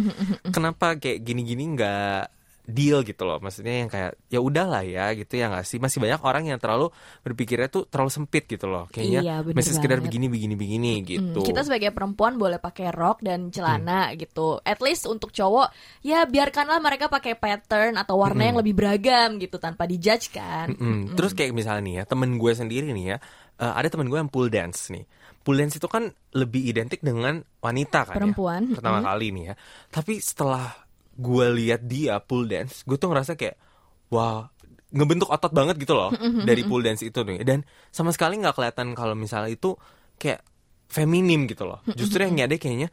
[SPEAKER 1] Kenapa kayak gini-gini nggak deal gitu loh maksudnya yang kayak ya udahlah ya gitu ya nggak sih masih banyak orang yang terlalu berpikirnya tuh terlalu sempit gitu loh kayaknya
[SPEAKER 2] Iya,
[SPEAKER 1] masih sekedar
[SPEAKER 2] banget.
[SPEAKER 1] begini begini begini
[SPEAKER 2] Hmm,
[SPEAKER 1] gitu
[SPEAKER 2] kita sebagai perempuan boleh pakai rok dan celana gitu. At least untuk cowok ya biarkanlah mereka pakai pattern atau warna yang lebih beragam gitu tanpa dijudge kan.
[SPEAKER 1] Mm-mm. Terus kayak misalnya nih ya, temen gue sendiri nih ya, eh, ada temen gue yang pool dance nih. Pool dance itu kan lebih identik dengan wanita kan
[SPEAKER 2] Perempuan,
[SPEAKER 1] ya, pertama kali nih ya. Tapi setelah gue lihat dia pool dance, gue tuh ngerasa kayak, wah ngebentuk otot banget gitu loh dari pool dance itu nih. Dan sama sekali nggak kelihatan kalau misalnya itu kayak feminim gitu loh. Justru yang ada kayaknya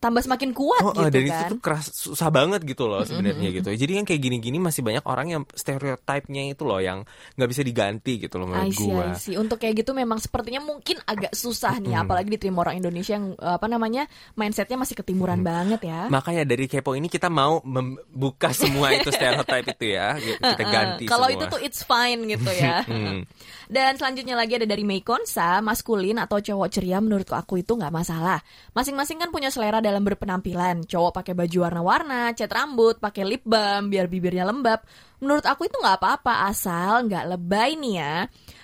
[SPEAKER 2] Tambah semakin kuat
[SPEAKER 1] Oh,
[SPEAKER 2] gitu
[SPEAKER 1] dan itu
[SPEAKER 2] kan.
[SPEAKER 1] tuh keras susah banget gitu loh sebenarnya gitu. Jadi yang kayak gini-gini masih banyak orang yang stereotipnya itu loh yang nggak bisa diganti gitu loh menurut gua.
[SPEAKER 2] See. Untuk kayak gitu memang sepertinya mungkin agak susah nih, apalagi diterima orang Indonesia yang apa namanya mindsetnya masih ketimuran banget ya.
[SPEAKER 1] Makanya dari kepo ini kita mau membuka semua itu stereotip itu ya, gitu. kita ganti
[SPEAKER 2] Kalau itu tuh it's fine gitu ya.
[SPEAKER 1] Hmm.
[SPEAKER 2] Dan selanjutnya lagi ada dari Mei Konsa, maskulin atau cowok ceria menurutku aku itu nggak masalah. Masing-masing kan punya selera dalam berpenampilan. Cowok pakai baju warna-warna, cat rambut, pakai lip balm biar bibirnya lembab. Menurut aku itu nggak apa-apa asal nggak lebay nih ya.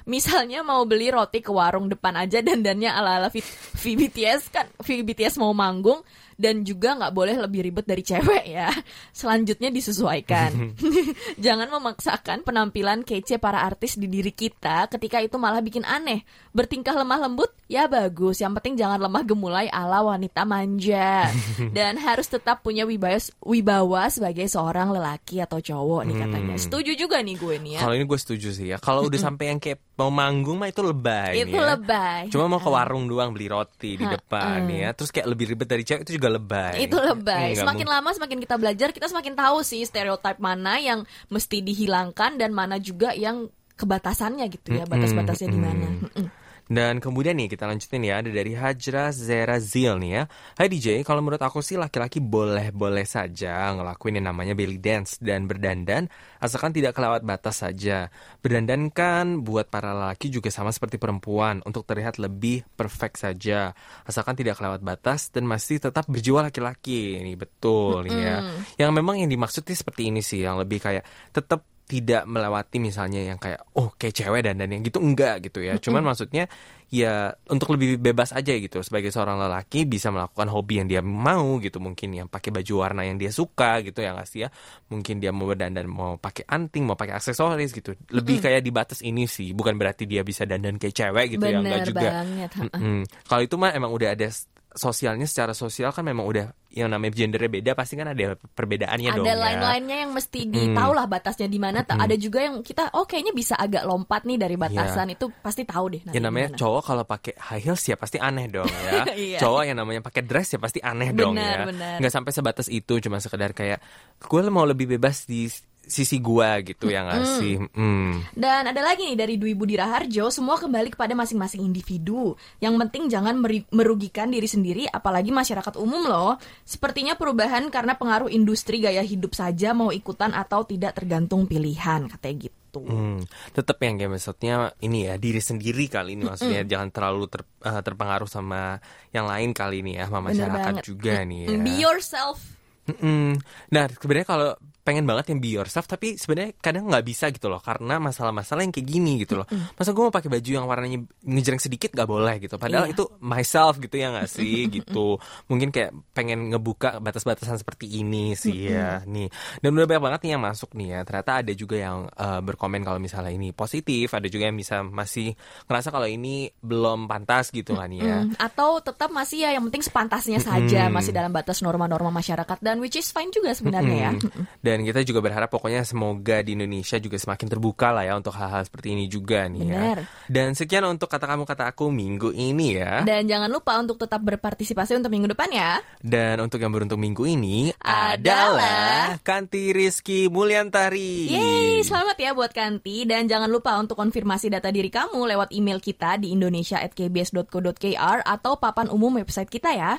[SPEAKER 2] Misalnya mau beli roti ke warung depan aja dandannya ala-ala V- VBTS kan VBTS mau manggung dan juga nggak boleh lebih ribet dari cewek ya. Selanjutnya disesuaikan. Jangan memaksakan penampilan kece para artis di diri kita ketika itu malah bikin aneh. Bertingkah lemah lembut ya bagus. Yang penting jangan lemah gemulai ala wanita manja. Dan harus tetap punya wibawa, wibawa sebagai seorang lelaki atau cowok nih katanya. Setuju juga nih gue nih ya.
[SPEAKER 1] Kalau ini gue setuju sih ya. Kalau udah sampai yang kayak mau manggung mah itu lebay
[SPEAKER 2] Itu
[SPEAKER 1] ya.
[SPEAKER 2] lebay.
[SPEAKER 1] Cuma mau ke warung doang beli roti di depan ya. Terus kayak lebih ribet dari cewek itu juga lebay.
[SPEAKER 2] Itu lebay.
[SPEAKER 1] Nggak
[SPEAKER 2] Semakin lama semakin kita belajar, kita semakin tahu sih stereotip mana yang mesti dihilangkan dan mana juga yang kebatasannya gitu ya, batas-batasnya di mana. Mm-mm.
[SPEAKER 1] Dan kemudian nih kita lanjutin ya ada dari Hajra Zerazil nih ya. Hai DJ, kalau menurut aku sih laki-laki boleh-boleh saja ngelakuin yang namanya belly dance dan berdandan asalkan tidak kelewat batas saja. Berdandan kan buat para laki juga sama seperti perempuan untuk terlihat lebih perfect saja. Asalkan tidak kelewat batas dan masih tetap berjiwa laki-laki. Ini betul nih ya. Yang memang yang dimaksud nih seperti ini sih yang lebih kayak tetap tidak melewati misalnya yang kayak oh kayak cewek dan dan yang gitu enggak gitu ya. Cuman maksudnya ya untuk lebih bebas aja gitu sebagai seorang lelaki bisa melakukan hobi yang dia mau gitu mungkin yang pakai baju warna yang dia suka gitu ya nggak sih ya. Mungkin dia mau berdandan mau pakai anting, mau pakai aksesoris gitu. Lebih kayak di batas ini sih, bukan berarti dia bisa dandan kayak cewek gitu ya enggak
[SPEAKER 2] Bener
[SPEAKER 1] juga.
[SPEAKER 2] banget. ha.
[SPEAKER 1] Mm-mm. Kalau itu mah emang udah ada sosialnya secara sosial kan memang udah yang namanya gendernya beda pasti kan ada perbedaannya dong
[SPEAKER 2] ada
[SPEAKER 1] ya.
[SPEAKER 2] lain-lainnya yang mesti ditahu lah batasnya di mana. Ta- Ada juga yang kita oh kayaknya bisa agak lompat nih dari batasan itu pasti tahu deh. nanti
[SPEAKER 1] Ya namanya
[SPEAKER 2] gimana.
[SPEAKER 1] cowok kalau pakai high heels ya pasti aneh dong ya.
[SPEAKER 2] Iya.
[SPEAKER 1] Cowok yang namanya pakai dress ya pasti aneh dong
[SPEAKER 2] Benar,
[SPEAKER 1] ya.
[SPEAKER 2] benar.
[SPEAKER 1] Nggak sampai sebatas itu cuma sekedar kayak gue mau lebih bebas di sisi gua gitu yang ngasih. Hmm.
[SPEAKER 2] Dan ada lagi nih dari Dwi Budi Raharjo, semua kembali kepada masing-masing individu. Yang penting jangan merugikan diri sendiri, apalagi masyarakat umum loh. Sepertinya perubahan karena pengaruh industri gaya hidup saja mau ikutan atau tidak tergantung pilihan, katanya gitu.
[SPEAKER 1] Hmm, tetap yang kayak maksudnya ini ya diri sendiri kali ini maksudnya jangan terlalu ter- eh, terpengaruh sama yang lain kali ini ya sama masyarakat juga nih ya.
[SPEAKER 2] Mm, Be yourself.
[SPEAKER 1] Mm-mm. Nah sebenarnya kalau pengen banget yang be yourself tapi sebenarnya kadang nggak bisa gitu loh karena masalah-masalah yang kayak gini gitu loh. Masa gue mau pakai baju yang warnanya ngejreng sedikit gak boleh gitu. Padahal
[SPEAKER 2] Iya.
[SPEAKER 1] itu myself gitu ya nggak sih gitu. Mungkin kayak pengen ngebuka batas-batasan seperti ini sih ya nih. Dan udah banyak banget nih yang masuk nih ya. Ternyata ada juga yang eh, berkomen kalau misalnya ini positif. Ada juga yang bisa masih ngerasa kalau ini belum pantas gitu kan ya.
[SPEAKER 2] Atau tetap masih ya yang penting sepantasnya saja, masih dalam batas norma-norma masyarakat dan which is fine juga sebenarnya ya.
[SPEAKER 1] Mm-mm. Dan kita juga berharap pokoknya semoga di Indonesia juga semakin terbuka lah ya untuk hal-hal seperti ini juga nih
[SPEAKER 2] Bener.
[SPEAKER 1] ya. Dan sekian untuk kata kamu kata aku minggu ini ya.
[SPEAKER 2] Dan jangan lupa untuk tetap berpartisipasi untuk minggu depan ya.
[SPEAKER 1] Dan untuk yang beruntung minggu ini
[SPEAKER 2] Adalah-
[SPEAKER 1] adalah Kanti Rizky Mulyantari.
[SPEAKER 2] Yeay, selamat ya buat Kanti dan jangan lupa untuk konfirmasi data diri kamu lewat email kita di indonesia@kbs.co.kr atau papan umum website kita ya.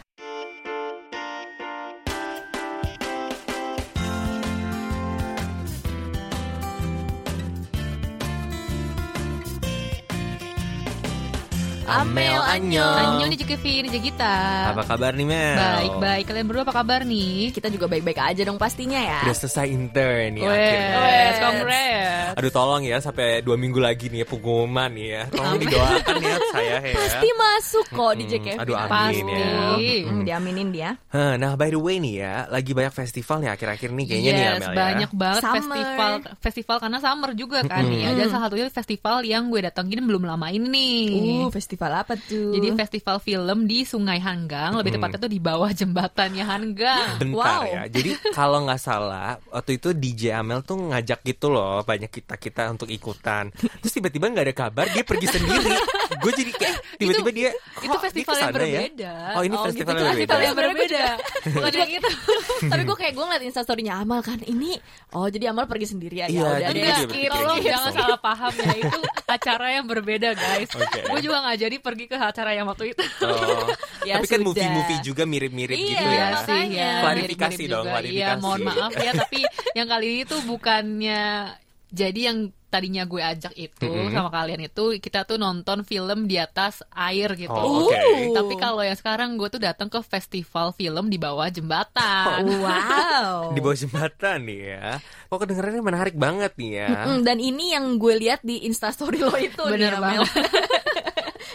[SPEAKER 1] Amel Annyeong.
[SPEAKER 3] Annyeong nih Kevin, ini kita.
[SPEAKER 1] Apa kabar nih Mel?
[SPEAKER 3] Baik, baik. Kalian berdua apa kabar nih?
[SPEAKER 2] Kita juga baik-baik aja dong pastinya ya.
[SPEAKER 1] Udah selesai intern nih
[SPEAKER 3] Wes,
[SPEAKER 1] akhirnya.
[SPEAKER 3] congrats.
[SPEAKER 1] Aduh tolong ya sampai dua minggu lagi nih ya pengumuman nih ya. Tolong didoakan ya saya ya.
[SPEAKER 2] Pasti masuk kok di
[SPEAKER 1] Mm,
[SPEAKER 2] JKT.
[SPEAKER 1] aduh, amin
[SPEAKER 3] Pasti.
[SPEAKER 1] ya.
[SPEAKER 2] Mm, diaminin dia.
[SPEAKER 1] Nah by the way nih ya, lagi banyak festival nih akhir-akhir nih kayaknya nih ya
[SPEAKER 3] yes,
[SPEAKER 1] Mel ya.
[SPEAKER 3] banyak banget
[SPEAKER 2] Summer.
[SPEAKER 3] festival festival karena summer juga kan nih. Ada salah satunya festival yang gue datengin belum lama ini nih.
[SPEAKER 2] Uh, festival apa tuh?
[SPEAKER 3] Jadi festival film di Sungai Hanggang, lebih tepatnya tuh di bawah jembatannya Hanggang.
[SPEAKER 1] Bentar
[SPEAKER 2] Wow.
[SPEAKER 1] ya. Jadi kalau nggak salah waktu itu DJ Amel tuh ngajak gitu loh banyak kita kita untuk ikutan. Terus tiba-tiba nggak ada kabar dia pergi sendiri. Gue jadi kayak tiba-tiba dia
[SPEAKER 3] itu
[SPEAKER 1] dia
[SPEAKER 3] festival yang
[SPEAKER 1] ya?
[SPEAKER 3] berbeda.
[SPEAKER 1] Oh ini
[SPEAKER 2] Oh,
[SPEAKER 1] festival
[SPEAKER 2] gitu.
[SPEAKER 1] yang
[SPEAKER 2] Itu
[SPEAKER 1] berbeda.
[SPEAKER 3] Festival yang berbeda. Bukan yang itu.
[SPEAKER 2] Tapi gue kayak gue ngeliat instastorynya Amal kan ini Oh jadi Amal pergi sendiri ya
[SPEAKER 1] Iya,
[SPEAKER 2] Ya udah deh
[SPEAKER 3] tolong
[SPEAKER 1] gitu.
[SPEAKER 3] jangan salah paham ya Itu acara yang berbeda guys
[SPEAKER 1] Oke.
[SPEAKER 3] Gue juga gak jadi pergi ke acara yang waktu itu
[SPEAKER 1] Oh,
[SPEAKER 2] Ya
[SPEAKER 1] tapi kan movie-movie juga mirip-mirip
[SPEAKER 2] Iya,
[SPEAKER 1] gitu ya.
[SPEAKER 3] sih ya
[SPEAKER 1] Klarifikasi
[SPEAKER 3] mirip-mirip
[SPEAKER 1] dong,
[SPEAKER 3] juga.
[SPEAKER 1] klarifikasi.
[SPEAKER 3] Iya mohon maaf ya Tapi yang kali ini tuh bukannya Jadi yang tadinya gue ajak itu
[SPEAKER 1] Mm-mm.
[SPEAKER 3] sama kalian itu kita tuh nonton film di atas air gitu.
[SPEAKER 1] Oh, oke.
[SPEAKER 2] Uh.
[SPEAKER 3] Tapi kalau yang sekarang gue tuh datang ke festival film di bawah jembatan.
[SPEAKER 2] Wow
[SPEAKER 1] Di bawah jembatan nih ya. Kok kedengarannya menarik banget nih ya.
[SPEAKER 2] Mm, Dan ini yang gue lihat di instastory lo itu
[SPEAKER 3] Bener
[SPEAKER 2] nih, Amel.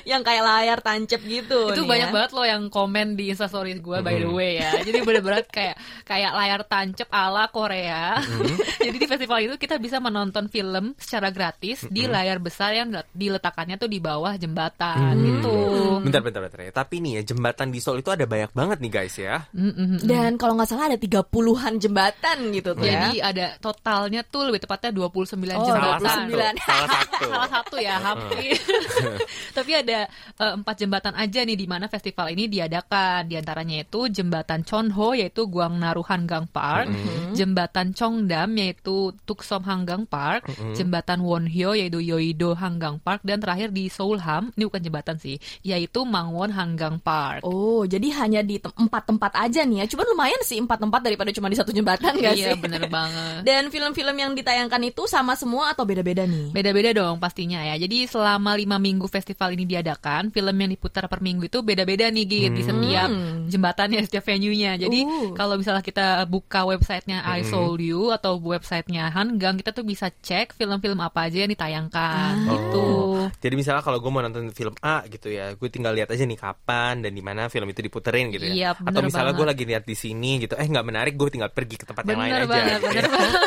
[SPEAKER 2] Yang kayak layar tancap gitu
[SPEAKER 3] itu
[SPEAKER 2] nih
[SPEAKER 3] banyak
[SPEAKER 2] ya.
[SPEAKER 3] banget loh yang komen di instastory gue by the way ya jadi bener-bener kayak kayak layar tancap ala Korea jadi di festival itu kita bisa menonton film secara gratis di layar besar yang diletakkannya tuh di bawah jembatan
[SPEAKER 1] Hmm.
[SPEAKER 3] gitu
[SPEAKER 1] Bentar, bentar, bentar ya. Tapi nih ya jembatan di Seoul itu ada banyak banget nih guys ya.
[SPEAKER 3] Mm-mm.
[SPEAKER 2] Dan kalau nggak salah ada 30-an jembatan gitu tuh ya
[SPEAKER 3] jadi ada totalnya tuh lebih tepatnya 29
[SPEAKER 2] Oh,
[SPEAKER 3] jembatan
[SPEAKER 2] 29.
[SPEAKER 1] Salah satu.
[SPEAKER 3] salah satu ya hampir tapi ada eh, empat jembatan aja nih di mana festival ini diadakan. Di antaranya itu jembatan Chonho yaitu Guangnaru Hanggang Park. Jembatan Chongdam yaitu Tuksom Hanggang Park. Jembatan Wonhyo yaitu Yoido Hanggang Park. Dan terakhir di Seoulham ini bukan jembatan sih yaitu Mangwon Hanggang Park.
[SPEAKER 2] Oh, jadi hanya di tem- empat tempat aja nih ya. Cuman lumayan sih empat tempat daripada cuma di satu jembatan gak
[SPEAKER 3] iya
[SPEAKER 2] sih?
[SPEAKER 3] bener banget.
[SPEAKER 2] Dan film-film yang ditayangkan itu sama semua atau beda-beda nih?
[SPEAKER 3] Beda-beda dong pastinya ya. Jadi selama lima minggu festival ini diadakan, film yang diputar per minggu itu beda-beda nih Git di setiap jembatannya, setiap venue-nya. Jadi
[SPEAKER 2] Uh.
[SPEAKER 3] kalau misalnya kita buka websitenya I Soul You atau websitenya Hanggang, kita tuh bisa cek film-film apa aja yang ditayangkan gitu.
[SPEAKER 1] Oh. Jadi misalnya kalau gue mau nonton film A gitu ya, gue tinggal lihat aja nih kapan dan di mana film itu diputerin gitu ya.
[SPEAKER 3] Iya,
[SPEAKER 1] Atau
[SPEAKER 3] bener
[SPEAKER 1] misalnya gue lagi lihat di sini gitu, eh nggak menarik, gue tinggal pergi ke tempat yang lain
[SPEAKER 3] Bener
[SPEAKER 1] aja.
[SPEAKER 3] banget,
[SPEAKER 1] gitu
[SPEAKER 3] bener
[SPEAKER 1] ya.
[SPEAKER 3] banget.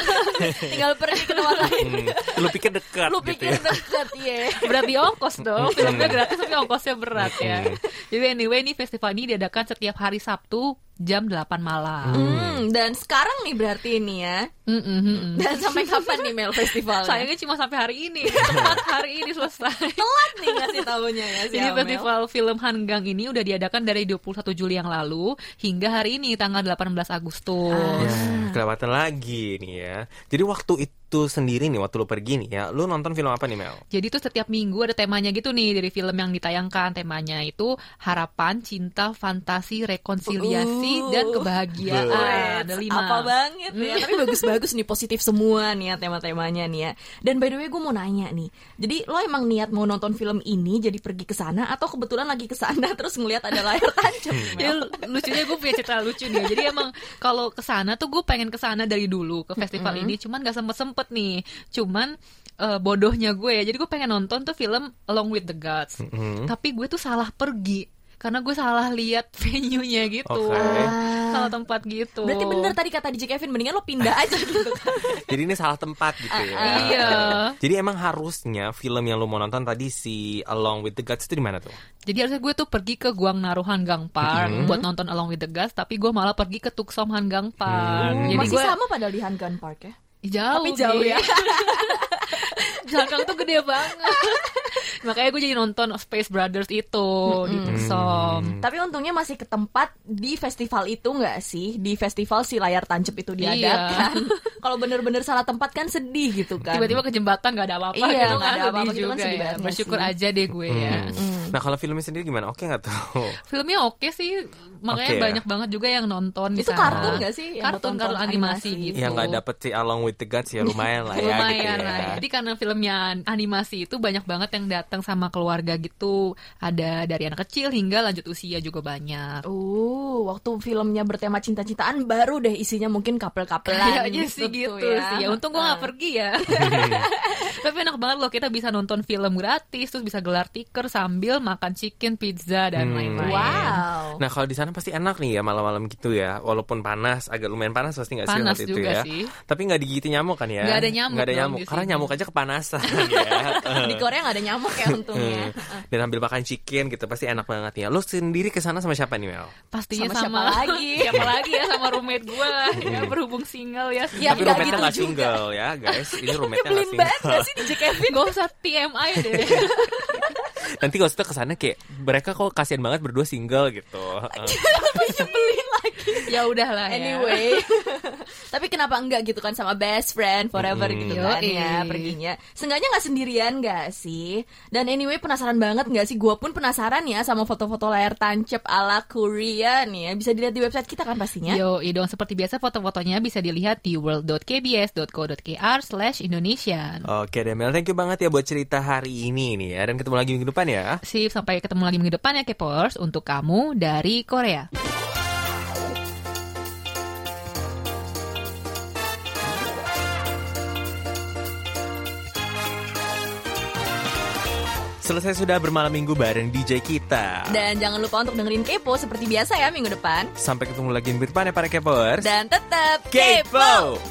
[SPEAKER 2] Tinggal pergi ke tempat lain.
[SPEAKER 1] Hmm, Lu pikir dekat
[SPEAKER 2] Lu
[SPEAKER 1] gitu
[SPEAKER 2] pikir
[SPEAKER 1] ya.
[SPEAKER 2] deket, iya.
[SPEAKER 3] Berarti ongkos dong. Filmnya gratis tapi ongkosnya berat ya. Jadi anyway, ini festival ini diadakan setiap hari Sabtu jam 8 malam.
[SPEAKER 2] Hmm, dan sekarang nih berarti ini ya.
[SPEAKER 3] Mm, mm, mm, mm.
[SPEAKER 2] Dan sampai kapan nih Mel festivalnya?
[SPEAKER 3] Sayangnya cuma sampai hari ini, tepat hari ini selesai.
[SPEAKER 2] telat nih ngasih tahunya ya si
[SPEAKER 3] Jadi
[SPEAKER 2] Amel.
[SPEAKER 3] festival film Hanggang ini udah diadakan dari 21 Juli yang lalu hingga hari ini tanggal 18 Agustus.
[SPEAKER 1] Ya, kelewatan lagi nih ya. Jadi waktu itu sendiri nih, waktu lu pergi nih ya, lu nonton film apa nih Mel?
[SPEAKER 3] Jadi tuh setiap minggu ada temanya gitu nih dari film yang ditayangkan. Temanya itu harapan, cinta, fantasi, rekonsiliasi,
[SPEAKER 2] Uh.
[SPEAKER 3] dan kebahagiaan.
[SPEAKER 2] Wait,
[SPEAKER 3] Ada lima.
[SPEAKER 2] Apa banget ya Tapi bagus-bagus nih Positif semua nih ya tema-temanya nih ya Dan by the way gue mau nanya nih Jadi lo emang niat mau nonton film ini Jadi pergi ke sana Atau kebetulan lagi ke sana Terus ngelihat ada layar tancap
[SPEAKER 3] Ya, lucunya gue punya cerita lucu nih. Jadi emang kalau ke sana tuh gue pengen ke sana dari dulu ke festival ini, cuman gak sempet sempet nih. Cuman eh, bodohnya gue ya. Jadi gue pengen nonton tuh film Along with the Gods. Tapi gue tuh salah pergi karena gue salah lihat venue-nya gitu.
[SPEAKER 1] Oke.
[SPEAKER 3] Salah tempat gitu.
[SPEAKER 2] Berarti bener tadi kata DJ Kevin Mendingan lo pindah aja gitu kan
[SPEAKER 1] Jadi ini salah tempat gitu ya.
[SPEAKER 3] Iya.
[SPEAKER 1] Jadi emang harusnya film yang lu mau nonton tadi si Along with the Gods itu di mana tuh?
[SPEAKER 3] Jadi harusnya gue tuh pergi ke Guang Naruhan Gang Park buat nonton Along with the Gods, tapi gue malah pergi ke Tuksom Han Gang Park. Jadi
[SPEAKER 2] Masih
[SPEAKER 3] gue
[SPEAKER 2] sama padahal di Hangan Park ya
[SPEAKER 3] jauh,
[SPEAKER 2] Tapi jauh
[SPEAKER 3] Bi.
[SPEAKER 2] ya.
[SPEAKER 3] Jangkang tuh gede banget. Makanya gue jadi nonton Space Brothers itu di Tuksom.
[SPEAKER 2] Tapi untungnya masih ke tempat di festival itu nggak sih? Di festival si layar tancap itu
[SPEAKER 3] Iya.
[SPEAKER 2] diadakan. Kalau bener-bener salah tempat kan sedih gitu kan.
[SPEAKER 3] Tiba-tiba ke jembatan gak ada apa-apa
[SPEAKER 2] Iya,
[SPEAKER 3] gitu
[SPEAKER 2] nggak
[SPEAKER 3] kan
[SPEAKER 2] ada apa-apa
[SPEAKER 3] sedih
[SPEAKER 2] gitu kan
[SPEAKER 3] juga
[SPEAKER 2] sedih
[SPEAKER 3] ya.
[SPEAKER 2] banget
[SPEAKER 3] Bersyukur
[SPEAKER 2] sih.
[SPEAKER 3] aja deh gue ya.
[SPEAKER 1] Nah kalau filmnya sendiri gimana? Oke nggak tuh?
[SPEAKER 3] Filmnya oke sih, makanya
[SPEAKER 1] Oke ya.
[SPEAKER 3] banyak banget juga yang nonton di
[SPEAKER 2] Itu
[SPEAKER 3] sana.
[SPEAKER 2] kartun nggak sih yang
[SPEAKER 3] Kartun,
[SPEAKER 2] lo
[SPEAKER 3] kartun animasi,
[SPEAKER 2] animasi?
[SPEAKER 3] gitu.
[SPEAKER 1] Yang nggak dapet si Along with the Gods ya lumayan lah ya
[SPEAKER 3] Lumayan
[SPEAKER 1] gitu ya.
[SPEAKER 3] lah. Jadi karena filmnya animasi itu banyak banget yang datang sama keluarga gitu. Ada dari anak kecil hingga lanjut usia juga banyak.
[SPEAKER 2] Uh, waktu filmnya bertema cinta-cintaan baru deh isinya mungkin couple-couplean
[SPEAKER 3] Kayaknya sih
[SPEAKER 2] tuh
[SPEAKER 3] gitu sih ya. Untung gue gak pergi ya. Tapi enak banget loh kita bisa nonton film gratis, terus bisa gelar tiker sambil makan chicken, pizza dan
[SPEAKER 1] Hmm.
[SPEAKER 3] lain-lain.
[SPEAKER 2] Wow.
[SPEAKER 1] Nah kalau di sana pasti enak nih ya malam-malam gitu ya, walaupun panas, agak lumayan panas pasti nggak sih
[SPEAKER 3] Panas
[SPEAKER 1] waktu itu ya.
[SPEAKER 3] sih.
[SPEAKER 1] Tapi nggak digigit nyamuk kan ya?
[SPEAKER 3] Nggak ada nyamuk
[SPEAKER 1] Nggak ada nyamuk,
[SPEAKER 3] di
[SPEAKER 1] karena nyamuk aja kepanasan ya.
[SPEAKER 2] Di Korea nggak ada nyamuk ya untungnya.
[SPEAKER 1] Dan sambil makan chicken gitu pasti enak banget ya. Lo sendiri ke sana sama siapa nih Mel?
[SPEAKER 3] Pastinya
[SPEAKER 2] Sama
[SPEAKER 3] sama,
[SPEAKER 2] siapa lagi?
[SPEAKER 3] siapa lagi ya sama roommate gue ya berhubung single ya.
[SPEAKER 2] Ya,
[SPEAKER 1] Tapi roommate-nya
[SPEAKER 2] gitu
[SPEAKER 1] nggak
[SPEAKER 2] juga.
[SPEAKER 1] single ya guys. Ini roommate-nya nggak
[SPEAKER 2] Nyebelin banget
[SPEAKER 1] single.
[SPEAKER 2] gak sih DJ Kevin?
[SPEAKER 3] Gak usah TMI deh.
[SPEAKER 1] Nanti kalau kita ke sana kayak mereka kok kasihan banget berdua single gitu.
[SPEAKER 2] Lebih nyebelin lagi.
[SPEAKER 3] ya udahlah ya.
[SPEAKER 2] Tapi kenapa enggak gitu kan sama best friend forever
[SPEAKER 1] Hmm.
[SPEAKER 2] gitu kan
[SPEAKER 3] Yoi.
[SPEAKER 2] ya perginya. Seenggaknya nggak sendirian nggak sih? Dan anyway penasaran banget nggak sih? Gua pun penasaran ya sama foto-foto layar tancap ala Korea nih ya. Bisa dilihat di website kita kan pastinya.
[SPEAKER 3] Yo, dong seperti biasa foto-fotonya bisa dilihat di world.kbs.co.kr slash Indonesian.
[SPEAKER 1] Oke deh Mel, thank you banget ya buat cerita hari ini nih ya. Dan ketemu lagi minggu depan ya.
[SPEAKER 3] Sip, sampai ketemu lagi minggu depan ya Kepers untuk kamu dari Korea.
[SPEAKER 1] Selesai sudah bermalam minggu bareng DJ kita.
[SPEAKER 2] Dan jangan lupa untuk dengerin Kepo seperti biasa ya minggu depan.
[SPEAKER 1] Sampai ketemu lagi minggu depan ya para Kepers.
[SPEAKER 2] Dan tetap
[SPEAKER 1] Kepo!